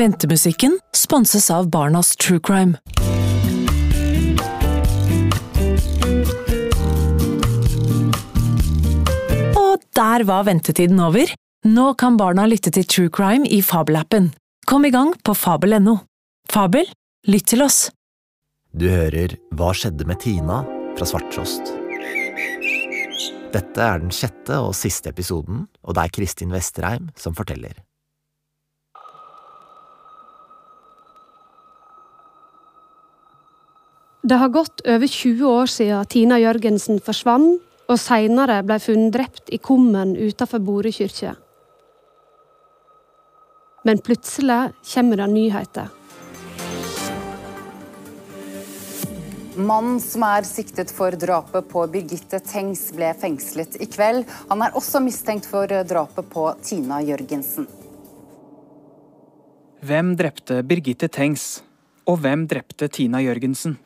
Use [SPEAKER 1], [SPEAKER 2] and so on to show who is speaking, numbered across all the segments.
[SPEAKER 1] Ventemusikken sponses av Barnas True Crime. Og der var ventetiden over. Nå kan barna lytte til True Crime i Fabel-appen. Kom i gang på fabel.no. Fabel, lytt til oss.
[SPEAKER 2] Du hører Hva skjedde med Tina fra Svarttrost. Dette er den sjette og siste episoden, og det er Kristin Vesterheim som forteller.
[SPEAKER 3] Det har gått over 20 år siden Tina Jørgensen forsvant, og seinere ble funnet drept i kummen utenfor Borø kirke. Men plutselig kommer det nyheter.
[SPEAKER 4] Mannen som er siktet for drapet på Birgitte Tengs, ble fengslet i kveld. Han er også mistenkt for drapet på Tina Jørgensen.
[SPEAKER 5] Hvem drepte Birgitte Tengs, og hvem drepte Tina Jørgensen?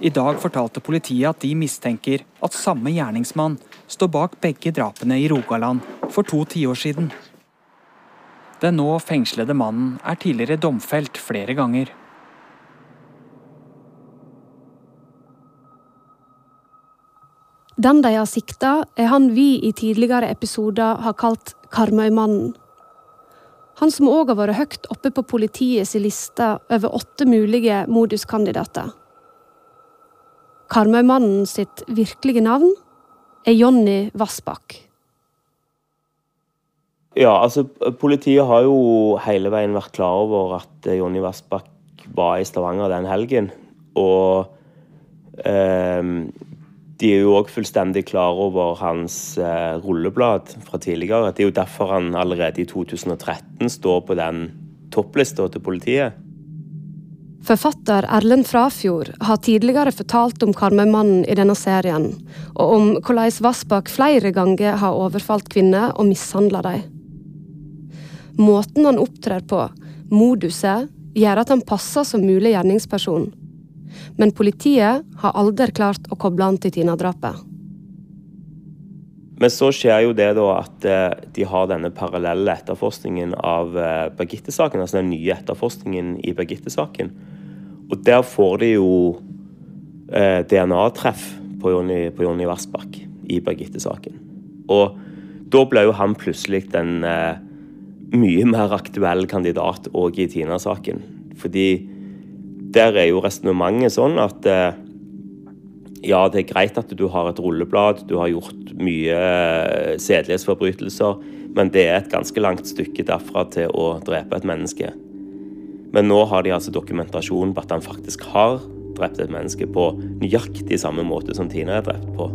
[SPEAKER 5] I dag fortalte politiet at de mistenker at samme gjerningsmann står bak begge drapene i Rogaland for to tiår siden. Den nå fengslede mannen er tidligere domfelt flere ganger.
[SPEAKER 3] Den de har sikta, er han vi i tidligere episoder har kalt Karmøymannen. Han som òg har vært høyt oppe på politiets liste over åtte mulige moduskandidater. Karmøymannen sitt virkelige navn er Jonny Vassbakk.
[SPEAKER 6] Ja, altså Politiet har jo hele veien vært klar over at eh, Jonny Vassbakk var i Stavanger den helgen. Og eh, de er jo òg fullstendig klar over hans eh, rulleblad fra tidligere. Det er jo derfor han allerede i 2013 står på den topplista til politiet.
[SPEAKER 3] Forfatter Erlend Frafjord har tidligere fortalt om Karmøymannen i denne serien, og om hvordan Vassbakk flere ganger har overfalt kvinner og mishandla dem. Måten han opptrer på, moduset, gjør at han passer som mulig gjerningsperson. Men politiet har aldri klart å koble han til Tina-drapet.
[SPEAKER 6] Men så skjer jo det da at eh, de har denne parallelle etterforskningen av eh, Birgitte-saken, altså den nye etterforskningen i Birgitte-saken. Og der får de jo eh, DNA-treff på Jonny, på Jonny Vassbakk i Birgitte-saken. Og da ble jo han plutselig en eh, mye mer aktuell kandidat òg i Tina-saken. Fordi der er jo resonnementet sånn at eh, ja, det er greit at du har et rulleblad, du har gjort mye eh, sedelighetsforbrytelser, men det er et ganske langt stykke derfra til å drepe et menneske. Men nå har de altså dokumentasjon på at han faktisk har drept et menneske på nøyaktig samme måte som Tina er drept på.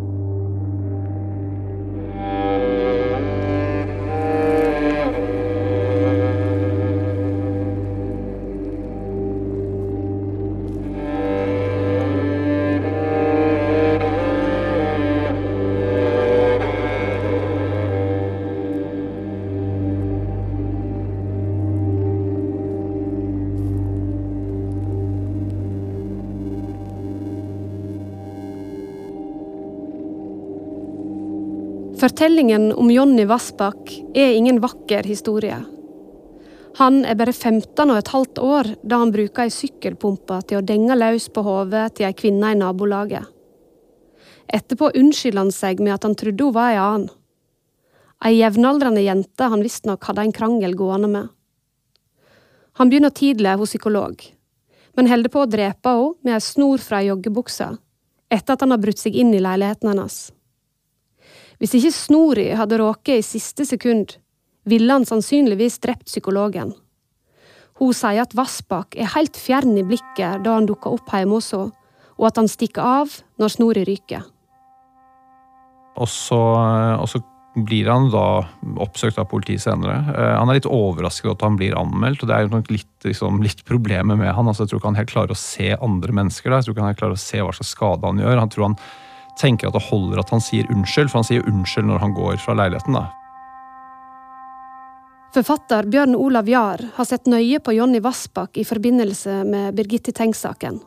[SPEAKER 3] Fortellingen om Jonny Vassbakk er ingen vakker historie. Han er bare 15 og et halvt år da han bruker ei sykkelpumpe til å denge løs på hodet til ei kvinne i nabolaget. Etterpå unnskylder han seg med at han trodde hun var ei annen. Ei jevnaldrende jente han visstnok hadde en krangel gående med. Han begynner tidlig hos psykolog, men holder på å drepe henne med ei snor fra ei joggebukse etter at han har brutt seg inn i leiligheten hennes. Hvis ikke snori hadde råket i siste sekund, ville han sannsynligvis drept psykologen. Hun sier at Vassbakk er helt fjern i blikket da han dukker opp hjemme hos henne, og at han stikker av når snori ryker.
[SPEAKER 7] Og så, og så blir han da oppsøkt av politiet senere. Eh, han er litt overrasket over at han blir anmeldt, og det er jo nok litt, liksom, litt problemet med han. Altså, jeg tror ikke han helt klarer å se andre mennesker. Da. Jeg tror ikke han helt klarer å se hva slags skade han gjør. Han tror han tenker at det holder at han sier unnskyld, for han sier unnskyld når han går fra leiligheten. da.
[SPEAKER 3] Forfatter Bjørn Olav Jahr har sett nøye på Jonny Vassbakk i forbindelse med Birgitte Tengs-saken.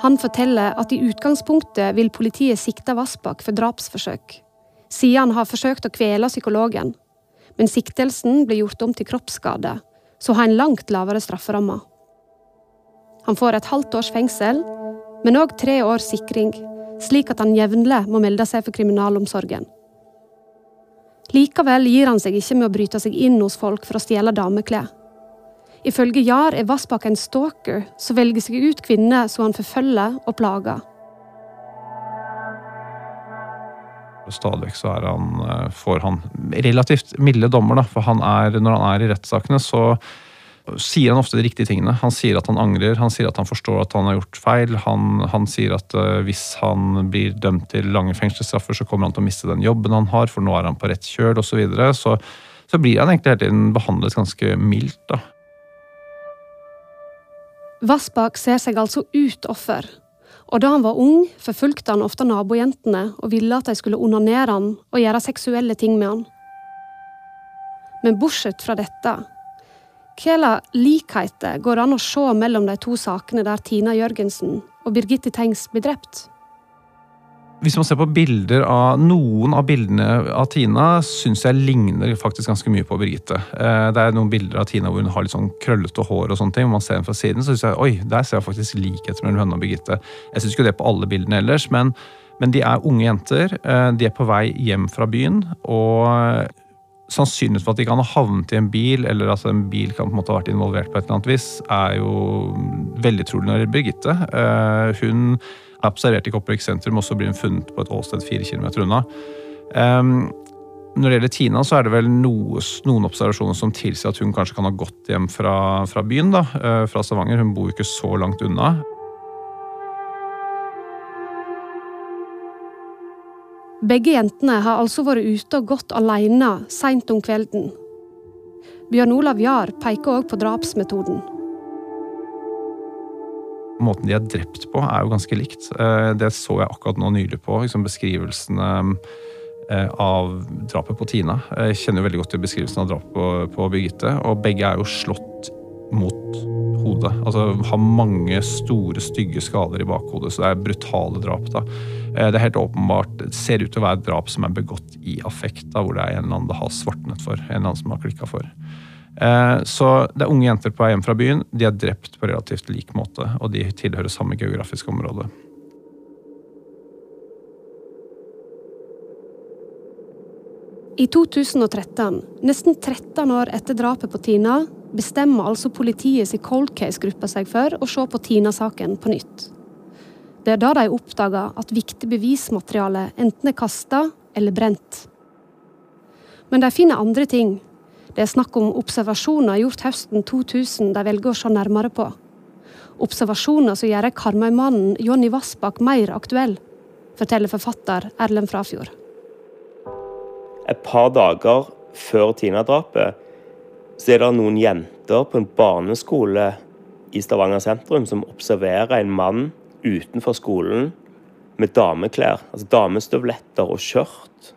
[SPEAKER 3] Han forteller at i utgangspunktet vil politiet sikte Vassbakk for drapsforsøk, siden han har forsøkt å kvele psykologen. men siktelsen ble gjort om til kroppsskade, så har en langt lavere strafferamme. Han får et halvt års fengsel, men òg tre års sikring, slik at han jevnlig må melde seg for kriminalomsorgen. Likevel gir han seg ikke med å bryte seg inn hos folk for å stjele dameklær. Ifølge Jar er Vassbakk en stalker som velger seg ut kvinner som han forfølger og plager.
[SPEAKER 7] Stadig så eh, får han relativt milde dommer, da, for han er, når han er i rettssakene, så sier han ofte de riktige tingene. Han sier at han angrer, han sier at han forstår at han har gjort feil. Han, han sier at uh, hvis han blir dømt til lange fengselsstraffer, så kommer han til å miste den jobben han har, for nå er han på rett kjøl osv. Så, videre. så så blir han egentlig hele tiden behandlet ganske mildt. da.
[SPEAKER 3] Vassbakk ser seg altså ut offer, og da han var ung, forfulgte han ofte nabojentene og ville at de skulle onanere han og gjøre seksuelle ting med han. Men bortsett fra dette, hvilke likheter går det an å se mellom de to sakene der Tina Jørgensen og Birgitte Tengs blir drept?
[SPEAKER 7] Hvis man ser på bilder av noen av bildene av Tina, syns jeg ligner faktisk ganske mye på Birgitte. Eh, det er noen bilder av Tina hvor hun har litt sånn krøllete hår, og sånne ting, hvor man ser henne fra siden, så syns jeg oi, der ser jeg faktisk likheter mellom henne og Birgitte. Jeg syns ikke det på alle bildene ellers, men, men de er unge jenter. Eh, de er på vei hjem fra byen, og sannsynligheten for at de kan ha havnet i en bil, eller at en bil kan på en måte ha vært involvert på et eller annet vis, er jo veldig trolig når det Birgitte. Eh, hun er observert i Kopervik sentrum, og så blir hun funnet på et åsted fire kilometer unna. Um, når det gjelder Tina, så er det vel noe, noen observasjoner som tilsier at hun kanskje kan ha gått hjem fra, fra byen, da, uh, fra Stavanger. Hun bor jo ikke så langt unna.
[SPEAKER 3] Begge jentene har altså vært ute og gått alene seint om kvelden. Bjørn Olav Jahr peker òg på drapsmetoden
[SPEAKER 7] måten de er drept på, er jo ganske likt. Eh, det så jeg akkurat nå nylig på. Liksom beskrivelsene eh, av drapet på Tina. Jeg kjenner jo veldig godt til beskrivelsen av drapet på, på Birgitte. Og begge er jo slått mot hodet. Altså har mange store, stygge skader i bakhodet. Så det er brutale drap. da. Eh, det er helt åpenbart, det ser ut til å være et drap som er begått i affekt, da, hvor det er en eller annen det har svartnet for. En eller annen som har klikka for. Eh, så det er unge jenter på vei hjem fra byen. De er drept på relativt lik måte, og de tilhører samme geografiske område.
[SPEAKER 3] I 2013, nesten 13 år etter drapet på Tina, bestemmer altså politiets cold case-gruppa seg for å se på Tina-saken på nytt. Det er da de oppdager at viktig bevismateriale enten er kasta eller brent. Men de finner andre ting det er snakk om observasjoner gjort høsten 2000 de velger å se nærmere på. Observasjoner som gjør Karmøy-mannen Jonny Vassbakk mer aktuell, forteller forfatter Erlend Frafjord.
[SPEAKER 6] Et par dager før Tina-drapet så er det noen jenter på en barneskole i Stavanger sentrum som observerer en mann utenfor skolen med dameklær, altså damestøvletter og skjørt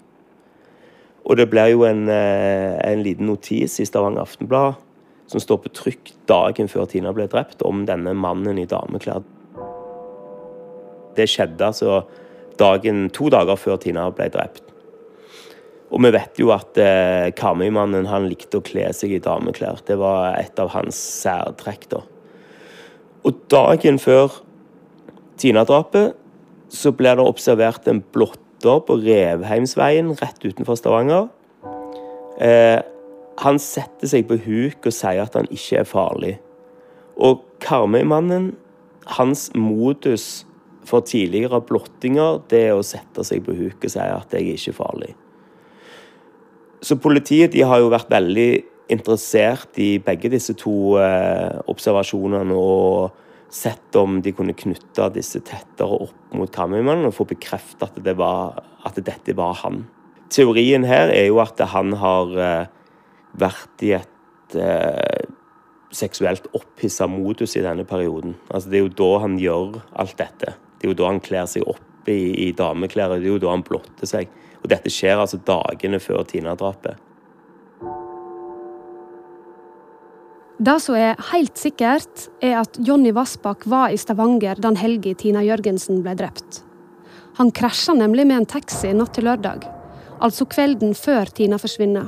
[SPEAKER 6] og det blir jo en, eh, en liten notis i Stavanger Aftenblad som står på trykk dagen før Tina ble drept, om denne mannen i dameklær. Det skjedde altså dagen, to dager før Tina ble drept. Og vi vet jo at eh, Karmøy-mannen han likte å kle seg i dameklær. Det var et av hans særtrekk. da. Og dagen før Tina-drapet så ble det observert en blotter på Revheimsveien rett utenfor Stavanger. Eh, han setter seg på huk og sier at han ikke er farlig. Og Karmøy-mannen, hans modus for tidligere blottinger, det er å sette seg på huk og si at jeg er ikke farlig. Så politiet de har jo vært veldig interessert i begge disse to eh, observasjonene og sett om de kunne knytte disse tettere opp mot Kammermannen og få bekreftet at, det at dette var han. Teorien her er jo at han har eh, vært i et eh, seksuelt opphissa modus i denne perioden. Altså, det er jo da han gjør alt dette. Det er jo da han kler seg opp i, i dameklær, det er jo da han blotter seg. Og dette skjer altså dagene før Tina-drapet.
[SPEAKER 3] Det som er helt sikkert, er at Jonny Vassbakk var i Stavanger den helga Tina Jørgensen ble drept. Han krasja nemlig med en taxi natt til lørdag, altså kvelden før Tina forsvinner.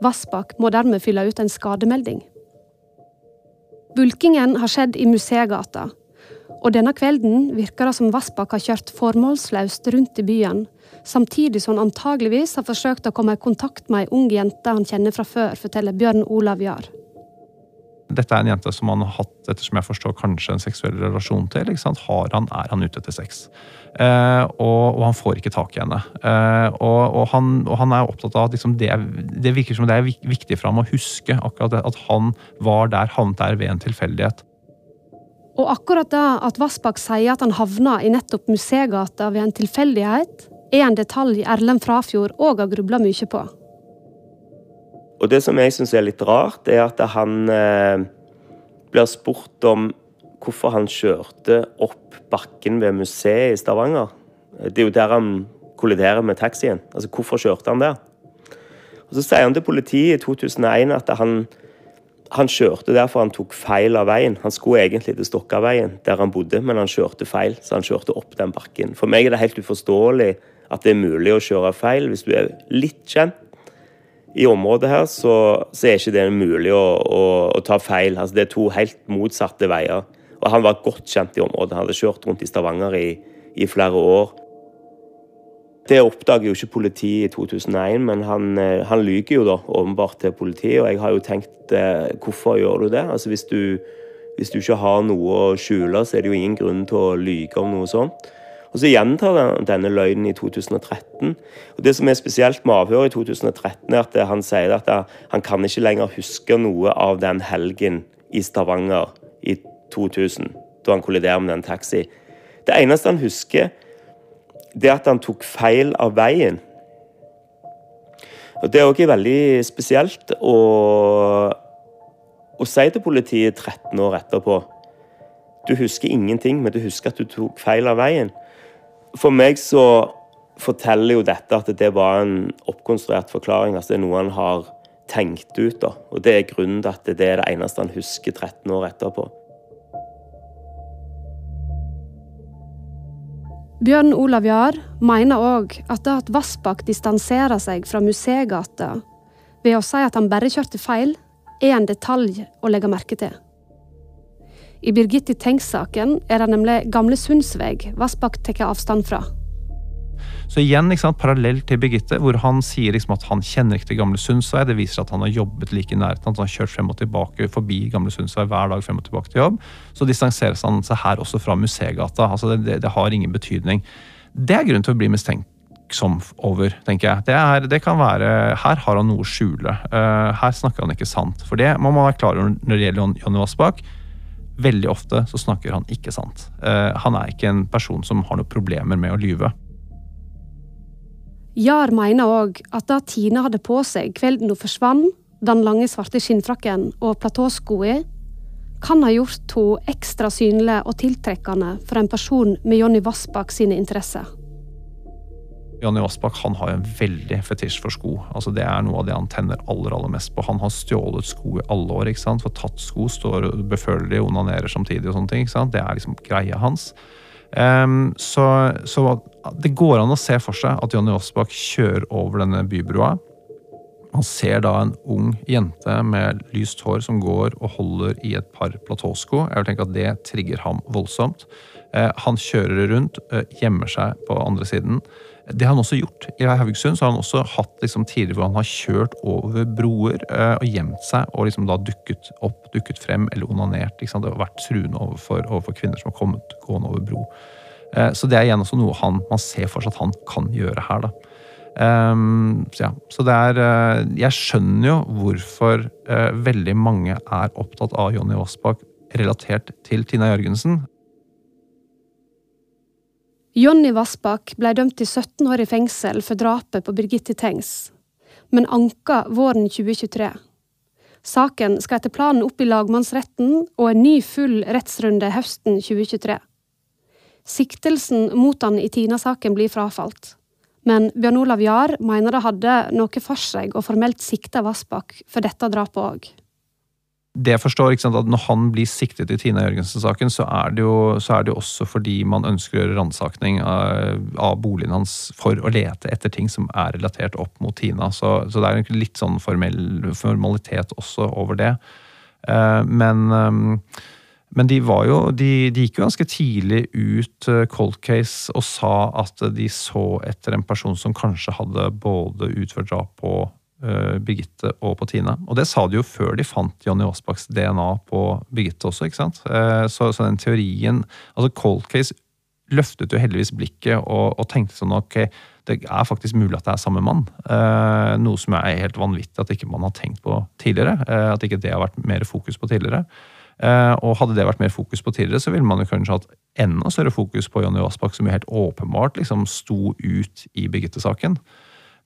[SPEAKER 3] Vassbakk må dermed fylle ut en skademelding. Bulkingen har skjedd i Museegata, og denne kvelden virker det som Vassbakk har kjørt formålsløst rundt i byen, samtidig som han antageligvis har forsøkt å komme i kontakt med ei ung jente han kjenner fra før, forteller Bjørn Olav Jahr.
[SPEAKER 7] Dette er en jente som han har hatt ettersom jeg forstår, kanskje en seksuell relasjon til. Har han, er han ute etter sex. Eh, og, og, han får ikke tak i henne. Eh, og, og, han, og, han, er opptatt av at liksom det, det, virker som det er viktig for ham å huske akkurat det, at han var der, havnet der ved en tilfeldighet.
[SPEAKER 3] Og akkurat da at Vassbakk sier at han havna i nettopp Museegata ved en tilfeldighet, er en detalj Erlend Frafjord òg har grubla mye på.
[SPEAKER 6] Og det som jeg syns er litt rart, er at han eh, blir spurt om hvorfor han kjørte opp bakken ved museet i Stavanger. Det er jo der han kolliderer med taxien. Altså, hvorfor kjørte han der? Og Så sier han til politiet i 2001 at han, han kjørte derfor han tok feil av veien. Han skulle egentlig til Stokkaveien, der han bodde, men han kjørte feil, så han kjørte opp den bakken. For meg er det helt uforståelig at det er mulig å kjøre feil. Hvis du er litt kjent i området her, så, så er ikke det mulig å, å, å ta feil. Altså, det er to helt motsatte veier. Og han var godt kjent i området. Han hadde kjørt rundt i Stavanger i, i flere år. Det oppdager jo ikke politiet i 2001, men han, eh, han lyver jo da åpenbart til politiet. Og jeg har jo tenkt eh, hvorfor gjør du det? Altså hvis du, hvis du ikke har noe å skjule, så er det jo ingen grunn til å lyve om noe sånt. Og Så gjentar han denne løgnen i 2013. Og Det som er spesielt med avhøret i 2013, er at han sier at han kan ikke lenger huske noe av den helgen i Stavanger i 2000, da han kolliderer med den taxi. Det eneste han husker, det at han tok feil av veien. Og Det er òg veldig spesielt å, å si til politiet 13 år etterpå Du husker ingenting, men du husker at du tok feil av veien. For meg så forteller jo dette at det var en oppkonstruert forklaring. altså Det er noe han har tenkt ut. da, Og det er grunnen til at det er det eneste han husker 13 år etterpå.
[SPEAKER 3] Bjørn Olav Jahr mener òg at det at Vassbakk distanserer seg fra Museegata ved å si at han bare kjørte feil, er en detalj å legge merke til. I Birgitte Tengs-saken er det nemlig Gamle Sundsveg Vassbakk tar avstand fra.
[SPEAKER 7] Så igjen, sant, parallell til Birgitte, hvor han sier liksom at han kjenner ikke til Gamle Sundsvei. Det viser at han har jobbet like i nærheten. Han har kjørt frem og tilbake forbi Gamle Sundsvei hver dag frem og tilbake til jobb. Så distanseres han seg her også fra Museegata. Altså det, det, det, har ingen betydning. Det er grunn til å bli mistenksom over, tenker jeg. Det, er, det kan være Her har han noe å skjule. Uh, her snakker han ikke sant. For det må man være klar over når det gjelder Jonny Vassbakk veldig ofte så snakker han ikke sant. Uh, han er ikke en person som har noen problemer med å lyve.
[SPEAKER 3] Jar mener òg at det Tine hadde på seg kvelden hun forsvant, den lange, svarte skinnfrakken og platåskoene, kan ha gjort henne ekstra synlig og tiltrekkende for en person med Jonny Vassbakk sine interesser.
[SPEAKER 7] Jonny Vassbakk han har en veldig fetisj for sko. Altså Det er noe av det han tenner aller aller mest på. Han har stjålet sko i alle år. ikke sant? For tatt sko står befølelig onanerer samtidig. og sånne ting, ikke sant? Det er liksom greia hans. Um, så, så, det går an å se for seg at Jonny Osbach kjører over denne bybrua. Han ser da en ung jente med lyst hår som går og holder i et par platåsko. Jeg vil tenke at det trigger ham voldsomt. Uh, han kjører rundt, uh, gjemmer seg på andre siden. Det har han også gjort. I Haugesund så har han også hatt liksom tidligere hvor han har kjørt over broer eh, og gjemt seg og liksom da dukket opp, dukket frem eller onanert. Liksom. Det har vært truende overfor, overfor, kvinner som har kommet gående over bro. Eh, så det er igjen også noe han, man ser for seg at han kan gjøre her. da. Um, så ja, så det er uh, Jeg skjønner jo hvorfor uh, veldig mange er opptatt av Jonny Vassbakk relatert til Tina Jørgensen.
[SPEAKER 3] Jonny Vassbakk ble dømt til 17 år i fengsel for drapet på Birgitte Tengs, men anka våren 2023. Saken skal etter planen opp i lagmannsretten og en ny full rettsrunde høsten 2023. Siktelsen mot han i Tina-saken blir frafalt, men Bjørn Olav Jahr mener det hadde noe for seg å formelt sikte Vassbakk for dette drapet òg.
[SPEAKER 7] Det jeg forstår, sant, at Når han blir siktet i Tina Jørgensen-saken, så, jo, så er det jo også fordi man ønsker å gjøre ransaking av, av, boligen hans for å lete etter ting som er relatert opp mot Tina. Så, så det er litt sånn formell, formalitet også over det. Uh, men um, men de, jo, de, de, gikk jo ganske tidlig ut eh, cold case og sa at de så etter en person som kanskje hadde både utført drap uh, Birgitte og på Tina. Og det sa de jo før de fant Jonny Aasbachs DNA på Birgitte også, ikke sant. Uh, så, så, den teorien Altså cold case løftet jo heldigvis blikket og, og tenkte sånn ok, det er faktisk mulig at det er samme mann. Uh, noe som er helt vanvittig at ikke man har tenkt på tidligere. at ikke det har vært mer fokus på tidligere. Eh, og hadde det vært mer fokus på tidligere, så ville man jo kanskje hatt enda større fokus på Jonny Aasbakk, som jo helt åpenbart liksom sto ut i Birgitte-saken.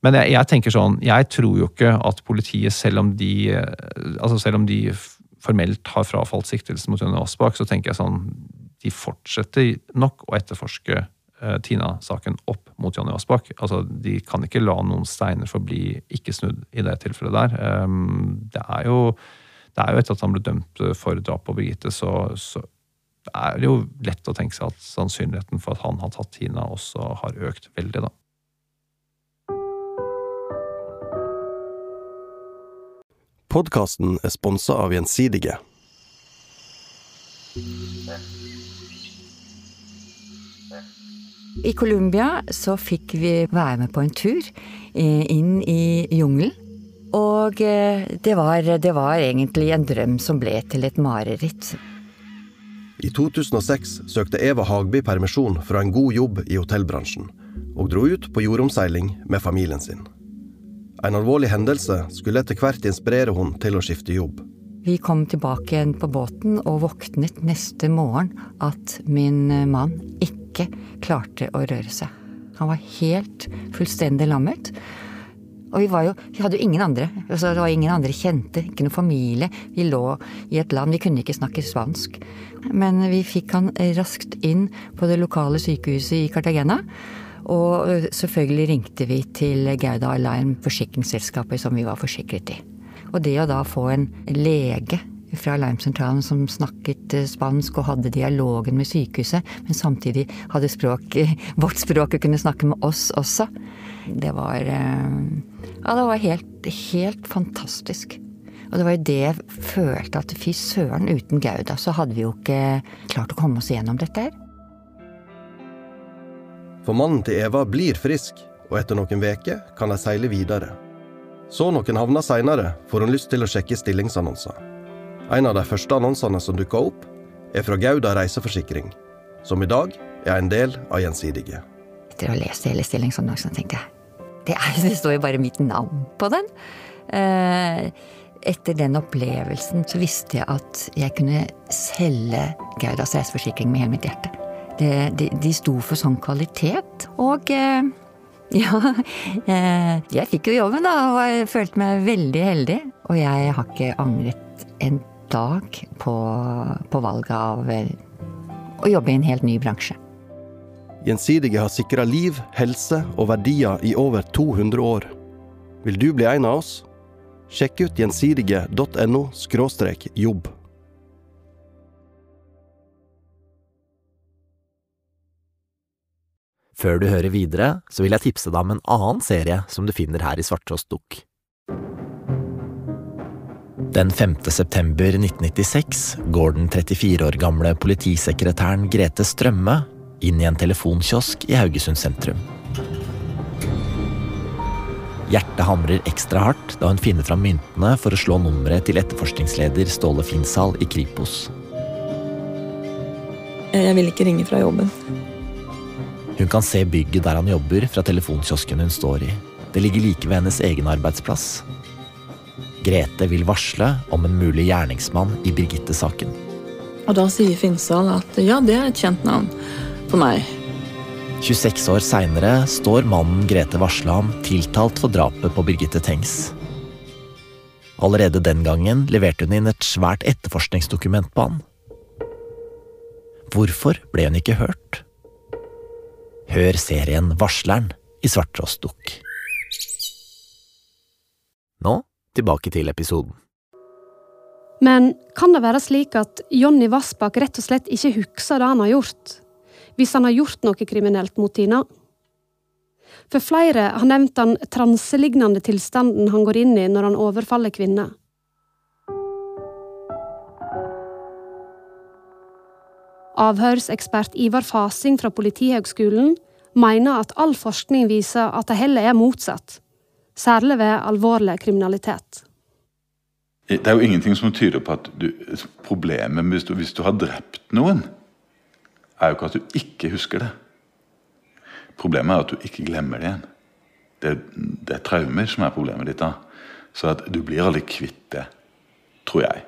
[SPEAKER 7] Men jeg, jeg, tenker sånn, jeg tror jo ikke at politiet, selv om de, eh, altså selv om de formelt har frafalt siktelsen mot Jonny Aasbakk, så tenker jeg sånn De fortsetter nok å etterforske uh, Tina-saken opp mot Jonny Aasbakk. Altså, de kan ikke la noen steiner forbli ikke snudd i det tilfellet der. Um, det er jo det er jo etter at han ble dømt eh, for drap på Birgitte, så, så er det jo lett å tenke seg at sannsynligheten for at han har tatt Tina, også har økt veldig, da.
[SPEAKER 8] Podkasten er sponsa av Gjensidige.
[SPEAKER 9] I Colombia så fikk vi være med på en tur eh, inn i jungelen. Og eh, det var, det var egentlig en drøm som ble til et mareritt.
[SPEAKER 8] I 2006 søkte Eva Hagby permisjon fra en god jobb i hotellbransjen, og dro ut på jordomseiling med familien sin. En alvorlig hendelse skulle etter hvert inspirere hun til å skifte jobb.
[SPEAKER 9] Vi kom tilbake igjen på båten og våknet neste morgen at min mann ikke klarte å røre seg. Han var helt fullstendig lammet. Og vi, jo, vi hadde jo ingen andre. Altså, det var ingen andre kjente, ikke noe familie. Vi lå i et land, vi kunne ikke snakke spansk. Men vi fikk han raskt inn på det lokale sykehuset i Cartagena. Og selvfølgelig ringte vi til Gauda Alarm, forsikringsselskapet som vi var forsikret i. Og det å da få en lege fra alarmsentralen som snakket spansk og hadde dialogen med sykehuset, men samtidig hadde språk, vårt språk og kunne snakke med oss også, det var eh, Ja, det var helt, helt fantastisk. Og det var jo det jeg følte at fy søren, uten Gauda så hadde vi jo ikke klart å komme oss gjennom dette her.
[SPEAKER 8] For mannen til Eva blir frisk, og etter noen veker kan de seile videre. Så noen havner seinere får hun lyst til å sjekke stillingsannonser. En av de første annonsene som dukker opp, er fra Gauda reiseforsikring, som i dag er en del av Gjensidige.
[SPEAKER 9] Etter å ha lest hele stillingsannonsen tenkte jeg det, er, det står jo bare mitt navn på den. Eh, etter den opplevelsen så visste jeg at jeg kunne selge Gaudas reiseforsikring med hele mitt hjerte. Det, de, de, sto for sånn kvalitet. Og eh, ja eh, Jeg fikk jo jobben, da, og jeg følte meg veldig heldig. Og jeg har ikke angret en dag på, på valget av å jobbe i en helt ny bransje.
[SPEAKER 8] Gjensidige har sikra liv, helse og verdier i over 200 år. Vil du bli en av oss? Sjekk ut gjensidige.no jobb.
[SPEAKER 2] Før du hører videre, så vil jeg tipse deg om en annen serie som du finner her i Svarttrost Dukk. Den 5. september 1996 går den 34 år gamle politisekretæren Grete Strømme inn i en telefonkiosk i Haugesund sentrum. Hjertet hamrer ekstra hardt da hun finner fram myntene for å slå nummeret til etterforskningsleder Ståle Finsal i Kripos.
[SPEAKER 10] Jeg vil ikke ringe fra jobben.
[SPEAKER 2] Hun kan se bygget der han jobber fra telefonkiosken hun står i. Det ligger like ved hennes egen arbeidsplass. Grete vil varsle om en mulig gjerningsmann i Birgitte-saken.
[SPEAKER 10] Og Da sier Finsal at ja, det er et kjent navn for meg.
[SPEAKER 2] 26 år seinere står mannen Grete varsla om tiltalt for drapet på Birgitte Tengs. Allerede den gangen leverte hun inn et svært etterforskningsdokument på han. Hvorfor ble hun ikke hørt? Hør serien Varsleren i Svarttrost Dukk. Nå tilbake til episoden.
[SPEAKER 3] Men kan det være slik at Jonny Vassbakk rett og slett ikke husker det han har gjort, hvis han har gjort noe kriminelt mot Tina? For flere har nevnt den transelignende tilstanden han går inn i når han overfaller kvinner. Avhørsekspert Ivar Fasing fra Politihøgskolen mener at all forskning viser at det heller er motsatt, særlig ved alvorlig kriminalitet.
[SPEAKER 11] Det er jo ingenting som tyder på at du, problemet hvis du, hvis du har drept noen, er jo ikke at du ikke husker det. Problemet er at du ikke glemmer det igjen. Det, det er traumer som er problemet ditt da. Så at du blir aldri kvitt det, tror jeg.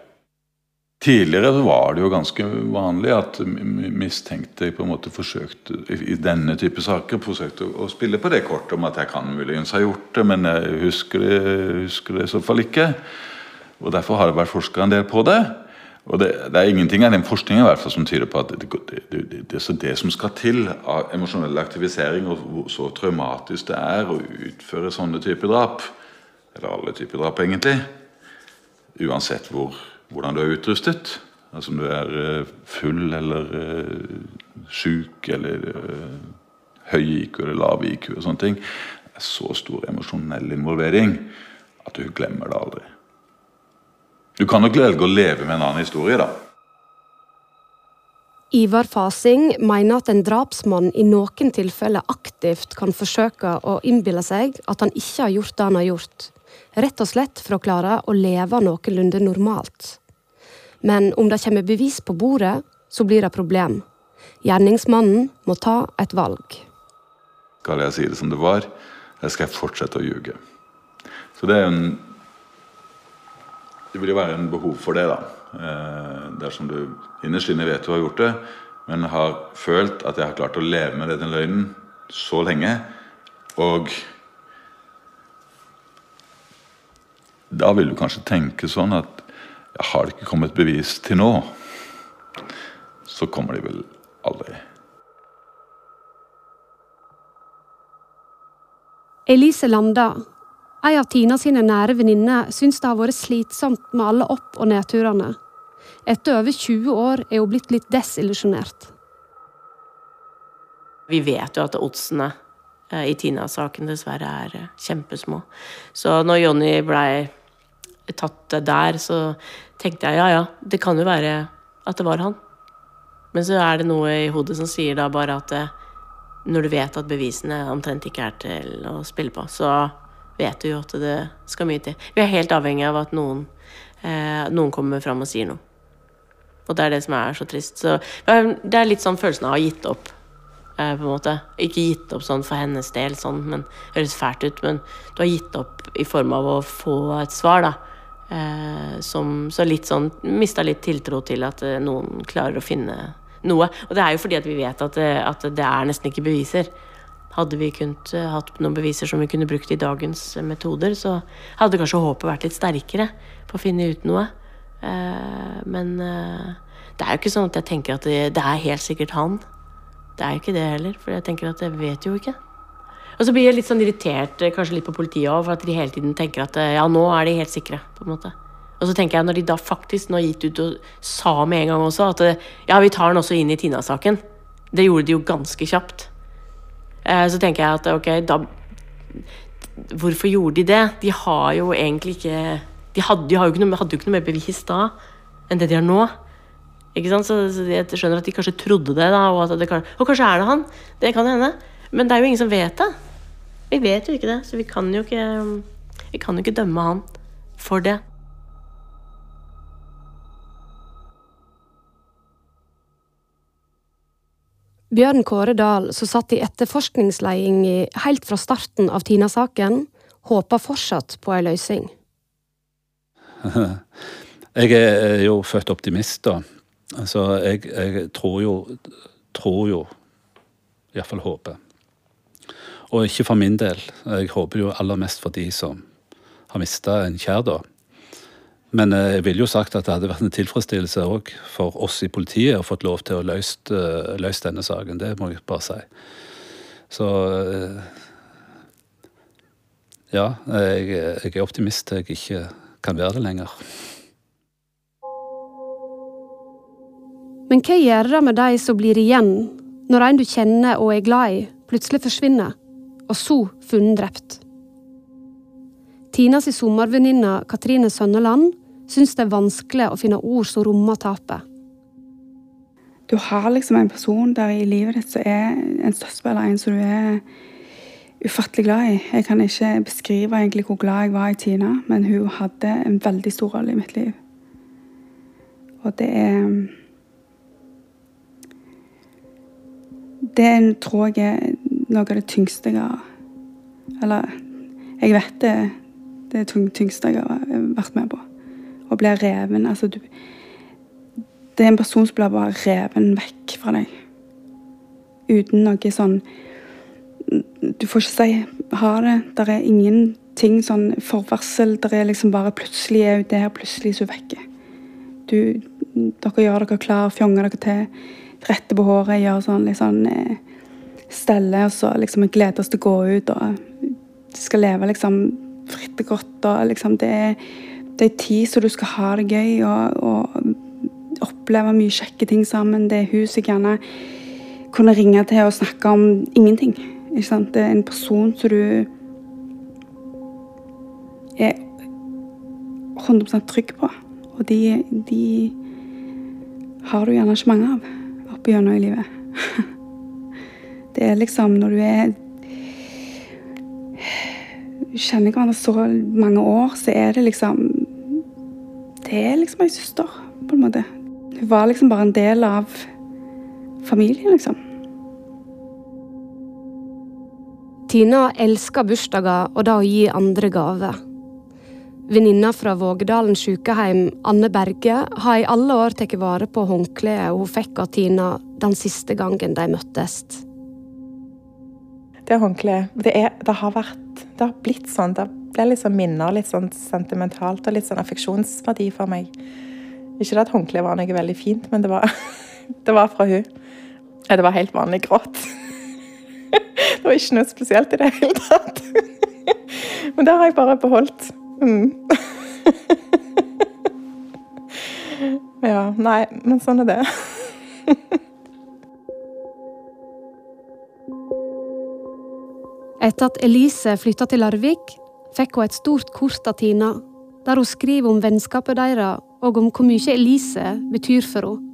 [SPEAKER 11] Tidligere var det jo ganske vanlig at mistenkte på en måte forsøkte i denne type saker forsøkte å spille på det kortet om at jeg kan muligens ha gjort det, men jeg husker det, husker det i så fall ikke. Og Derfor har det vært forska en del på det. Og det, det, er ingenting av den forskningen i hvert fall som tyder på at det, det, det, det som skal til av emosjonell aktivisering, og hvor så traumatisk det er å utføre sånne typer drap, eller alle typer drap egentlig, uansett hvor, hvordan du er utrustet, altså om du er eh, full eller uh, sjuk eller uh, høy IQ eller lav IQ og sånne ting, er så stor emosjonell involvering at du glemmer det aldri. Du kan nok velge å leve med en annen historie, da.
[SPEAKER 3] Ivar Fasing mener at en drapsmann i noen tilfeller aktivt kan forsøke å innbille seg at han ikke har gjort det han har gjort, rett og slett for å klare å leve noenlunde normalt. Men om det kommer bevis på bordet, så blir det problem. Gjerningsmannen må ta et valg.
[SPEAKER 11] Skal jeg si det som det var, eller skal jeg fortsette å ljuge? Så det er en det vil jo være en behov for det, da. Eh, dersom du innerst inne vet du har gjort det, men har følt at jeg har klart å leve med denne løgnen så lenge, og Da vil du kanskje tenke sånn at har det ikke kommet bevis til nå, så kommer de vel aldri.
[SPEAKER 3] Elise Landa Ei av Tina sine nære venninner syns det har vært slitsomt med alle opp- og nedturene. Etter over 20 år er hun blitt litt desillusjonert.
[SPEAKER 12] Vi vet jo at oddsene eh, i Tina-saken dessverre er eh, kjempesmå. Så når Jonny blei tatt det der, så tenkte jeg ja ja, det kan jo være at det var han. Men så er det noe i hodet som sier da bare at eh, når du vet at bevisene omtrent ikke er til å spille på, så vet du jo at det skal mye til. Vi er helt avhengig av at noen, eh, noen kommer fram og sier noe. Og det er det som er så trist. Så det er litt sånn følelsen av å ha gitt opp. Eh, på en måte. Ikke gitt opp sånn for hennes del, sånn, men høres fælt ut. Men du har gitt opp i form av å få et svar, da. Eh, som så litt sånn Mista litt tiltro til at eh, noen klarer å finne noe. Og det er jo fordi at vi vet at eh, at det er nesten ikke beviser. Hadde vi kunnet hatt noen beviser som vi kunne brukt i dagens metoder, så hadde kanskje håpet vært litt sterkere på å finne ut noe. Men det er jo ikke sånn at jeg tenker at det, det, er helt sikkert han. Det er jo ikke det heller, for jeg tenker at jeg vet jo ikke. Og så blir jeg litt sånn irritert kanskje litt på politiet òg, for at de hele tiden tenker at ja, nå er de helt sikre. på en måte. Og så tenker jeg, når de da faktisk nå gitt ut og sa med en gang også at ja, vi tar den også inn i Tina-saken. Det gjorde de jo ganske kjapt. Eh, så tenker jeg at ok, da Hvorfor gjorde de det? De har jo egentlig ikke De hadde, de jo noe, hadde jo ikke noe mer bevis da enn det de har nå. Ikke sant? Så, så jeg skjønner at de kanskje trodde det, da, og, det og kanskje er det han. Det kan hende. Men det er jo ingen som vet det. Vi vet jo ikke det, så vi kan jo ikke, vi kan jo ikke dømme han for det.
[SPEAKER 3] Bjørn Kåre Dahl, som satt i etterforskningsleding helt fra starten av Tina-saken, håper fortsatt på ei løsning.
[SPEAKER 13] Jeg er jo født optimist, da. Altså, jeg, jeg tror jo Tror jo Iallfall håper. Og ikke for min del. Jeg håper jo aller mest for de som har mista en kjær, da. Men eh, jeg ville jo sagt at det hadde vært en tilfredsstillelse òg for oss i politiet å fått lov til å løst, uh, løst denne saken. Det må jeg bare si. Så uh, Ja, jeg, jeg, er optimist til jeg ikke kan være det lenger.
[SPEAKER 3] Men hva gjør det med de som blir igjen, når en du kjenner og er glad i, plutselig forsvinner, og så funnet drept? Tinas sommervenninne Katrine Sønneland syns det er vanskelig å finne ord som rommer tapet.
[SPEAKER 14] Du har liksom en person der i livet ditt som er en støttespiller, en som du er ufattelig glad i. Jeg kan ikke beskrive egentlig hvor glad jeg var i Tina, men hun hadde en veldig stor rolle i mitt liv. Og det er Det tror jeg noe av det tyngste jeg har Eller jeg vet det det tyngste jeg har vært med på. Å bli reven. Altså, du Det er en person som blir bare reven vekk fra deg. Uten noe sånn Du får ikke si ha det. Det er ingenting sånn forvarsel. Det er liksom bare plutselig er hun der, plutselig er hun vekke. Dere gjør dere klar, fjonger dere til rette på håret, gjør sånn litt sånn eh, stelle, og så liksom gleder oss til å gå ut og skal leve liksom fritt og godt. og liksom Det er, det er tid så du skal ha det gøy og, og oppleve mye kjekke ting sammen. Det er hun som gjerne kunne ringe til og snakke om ingenting. Ikke sant? Det er en person som du er 100 trygg på. Og de, de har du gjerne ikke mange av opp gjennom i livet. Det er liksom når du er Kjenner hverandre så mange år, så er det liksom Det er liksom ei søster, på en måte. Hun var liksom bare en del av familien, liksom.
[SPEAKER 3] Tina elsker bursdager og det å gi andre gaver. Venninna fra Vågedalen sykehjem, Anne Berge, har i alle år tatt vare på håndkleet hun fikk av Tina den siste gangen de møttes.
[SPEAKER 15] Det håndkleet, det, det, har vært Det har blitt sånn. Det litt sånn minner, litt sånn sentimentalt og litt sånn affeksjonsverdi for meg. Ikke at håndkleet var noe veldig fint, men det var, det var fra hun. Det var helt vanlig grått. Det var ikke noe spesielt i det hele tatt. Men det har jeg bare beholdt. Mm. ja, nei, men sånn er det.
[SPEAKER 3] Etter at Elise flytta til Larvik, fikk hun et stort kort av Tina, der hun skriver om vennskapet deres og om hvor mye Elise betyr for henne.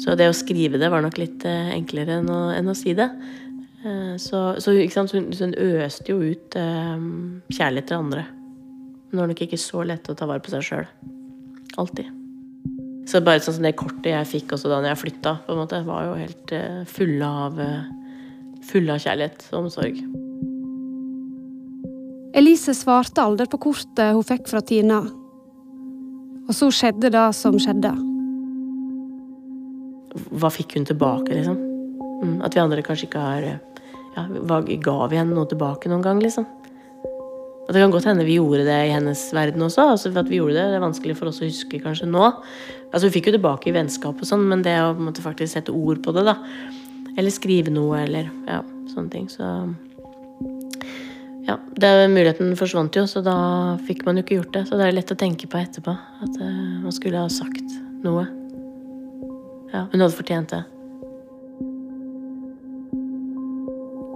[SPEAKER 12] Så det å skrive det var nok litt eh, enklere enn å, enn å si det. Så, så, så hun, hun, øste jo ut um, kjærlighet til andre. Men det var nok ikke så lett å ta vare på seg sjøl. Alltid. Så bare sånn som det kortet jeg fikk også da jeg flytta, på en måte, var jo helt fulle av, fulle av kjærlighet og omsorg.
[SPEAKER 3] Elise svarte aldri på kortet hun fikk fra Tina. Og så skjedde det som skjedde.
[SPEAKER 12] Hva fikk hun tilbake, liksom? Mm, at vi andre kanskje ikke har ja, hva, Ga vi henne noe tilbake noen gang, liksom? Og det kan godt hende vi gjorde det i hennes verden også. altså at vi gjorde Det det er vanskelig for oss å huske kanskje nå. Altså Vi fikk jo tilbake i vennskap og sånn, men det å måtte faktisk sette ord på det, da Eller skrive noe, eller ja, sånne ting. Så ja, det, Muligheten forsvant jo, så da fikk man jo ikke gjort det. Så det er lett å tenke på etterpå. At uh, man skulle ha sagt noe. Ja, Hun hadde fortjent det.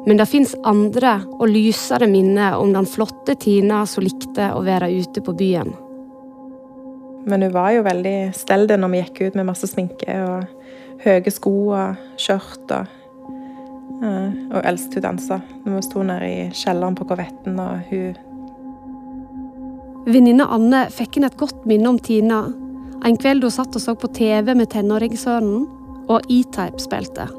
[SPEAKER 3] Men det fins andre og lysere minner om den flotte Tina som likte å være ute på byen.
[SPEAKER 15] Men hun var jo veldig stell når vi gikk ut med masse sminke og høye sko og skjørt. Og, og eldst hun dansa. Når vi sto nede i kjelleren på korvetten og hun
[SPEAKER 3] Venninna Anne fikk inn et godt minne om Tina. En kveld hun satt og så på TV med tenåringssønnen, og E-Type spilte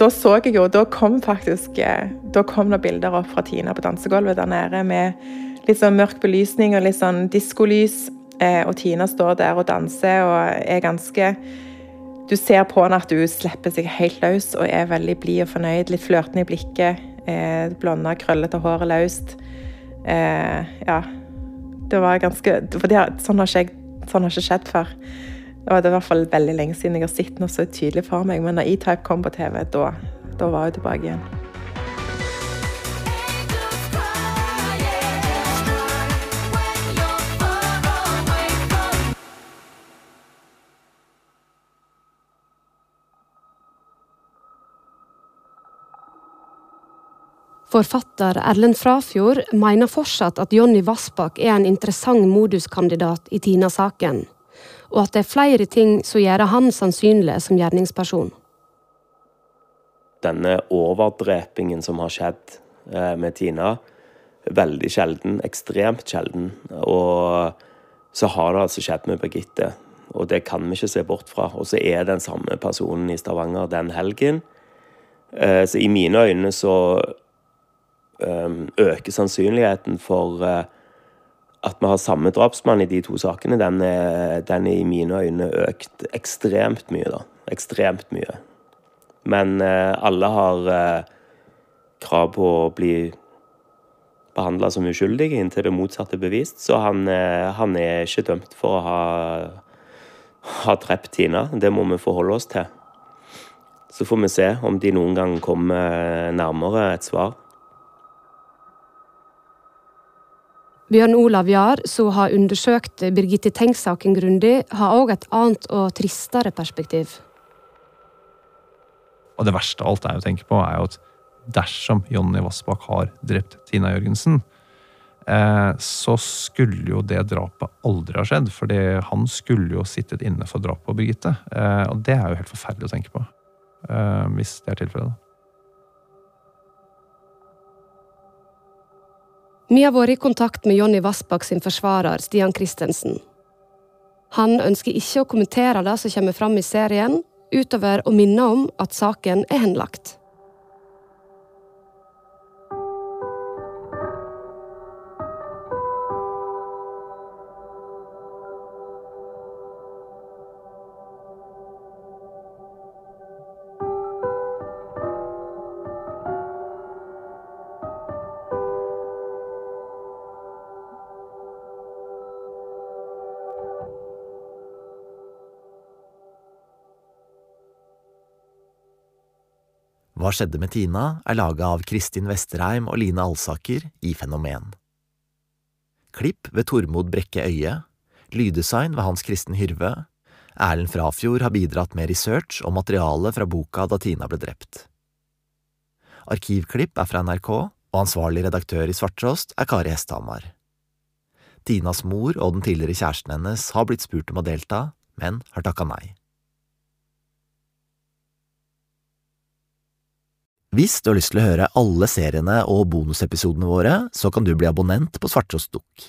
[SPEAKER 15] da så jeg jo Da kom faktisk eh, da kom det bilder opp fra Tina på dansegulvet der nede med litt sånn mørk belysning og litt sånn diskolys. Eh, og Tina står der og danser og er ganske Du ser på henne at hun slipper seg helt løs og er veldig blid og fornøyd. Litt flørtende i blikket. Eh, blonde, krøllete håret løst. ja. Det var ganske For det, sånn, har ikke, sånn har ikke skjedd før. Og det er i hvert fall veldig lenge siden jeg har sett noe så tydelig for meg. Men da E-Type kom på TV, da, da var jeg tilbake igjen.
[SPEAKER 3] Forfatter Erlend Frafjord mener fortsatt at Jonny Vassbakk er en interessant moduskandidat i Tina-saken, og at det er flere ting som gjør han sannsynlig som gjerningsperson.
[SPEAKER 6] Denne overdrepingen som har skjedd eh, med Tina, veldig sjelden, ekstremt sjelden. Og så har det altså skjedd med Birgitte, og det kan vi ikke se bort fra. Og så er den samme personen i Stavanger den helgen. Eh, så i mine øyne så øker sannsynligheten for uh, at vi har samme drapsmann i de to sakene, den er, den er i mine øyne økt ekstremt mye, da. Ekstremt mye. Men uh, alle har uh, krav på å bli behandla som uskyldige inntil det motsatte er bevist, så han, han, er ikke dømt for å ha, ha drept Tina. Det må vi forholde oss til. Så får vi se om de noen gang kommer nærmere et svar.
[SPEAKER 3] Bjørn Olav Jahr, som har undersøkt Birgitte Tengs-saken grundig, har òg et annet og tristere perspektiv.
[SPEAKER 7] Og det verste av alt er å tenke på, er jo at dersom Jonny Vassbakk har drept Tina Jørgensen, eh, så skulle jo det drapet aldri ha skjedd. For han skulle jo sittet inne for drapet på Birgitte. Eh, og det er jo helt forferdelig å tenke på. Eh, hvis det er tilfellet.
[SPEAKER 3] Vi har vært i kontakt med Jonny Vassbakk sin forsvarer, Stian Christensen. Han ønsker ikke å kommentere det som kommer fram i serien, utover å minne om at saken er henlagt.
[SPEAKER 2] Hva skjedde med Tina er laga av Kristin Vesterheim og Line Alsaker i Fenomen. Klipp ved Tormod Brekke Øie, lyddesign ved Hans Kristen Hyrve, Erlend Frafjord har bidratt med research og materiale fra boka Da Tina ble drept. Arkivklipp er fra NRK, og ansvarlig redaktør i Svarttrost er Kari Hesthamar. Tinas mor og den tidligere kjæresten hennes har blitt spurt om å delta, men har takka nei. Hvis du har lyst til å høre alle seriene og bonusepisodene våre, så kan du bli abonnent på Svarttrost Dukk.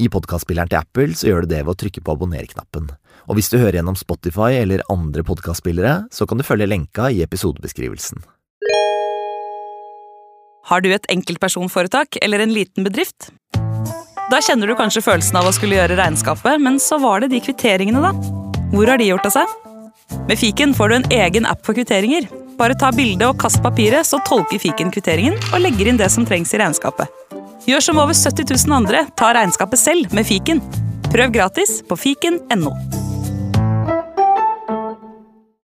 [SPEAKER 2] I podkastspilleren til Apple så gjør du det ved å trykke på abonner-knappen. Og hvis du hører gjennom Spotify eller andre podkastspillere, så kan du følge lenka i episodebeskrivelsen.
[SPEAKER 16] Har du et enkeltpersonforetak eller en liten bedrift? Da kjenner du kanskje følelsen av å skulle gjøre regnskapet, men så var det de kvitteringene, da. Hvor har de gjort av seg? Med fiken får du en egen app for kvitteringer bare ta bilde og kast papiret, så tolker fiken kvitteringen og legger inn det som trengs i regnskapet. Gjør som over 70 000 andre, ta regnskapet selv med fiken. Prøv gratis på fiken.no.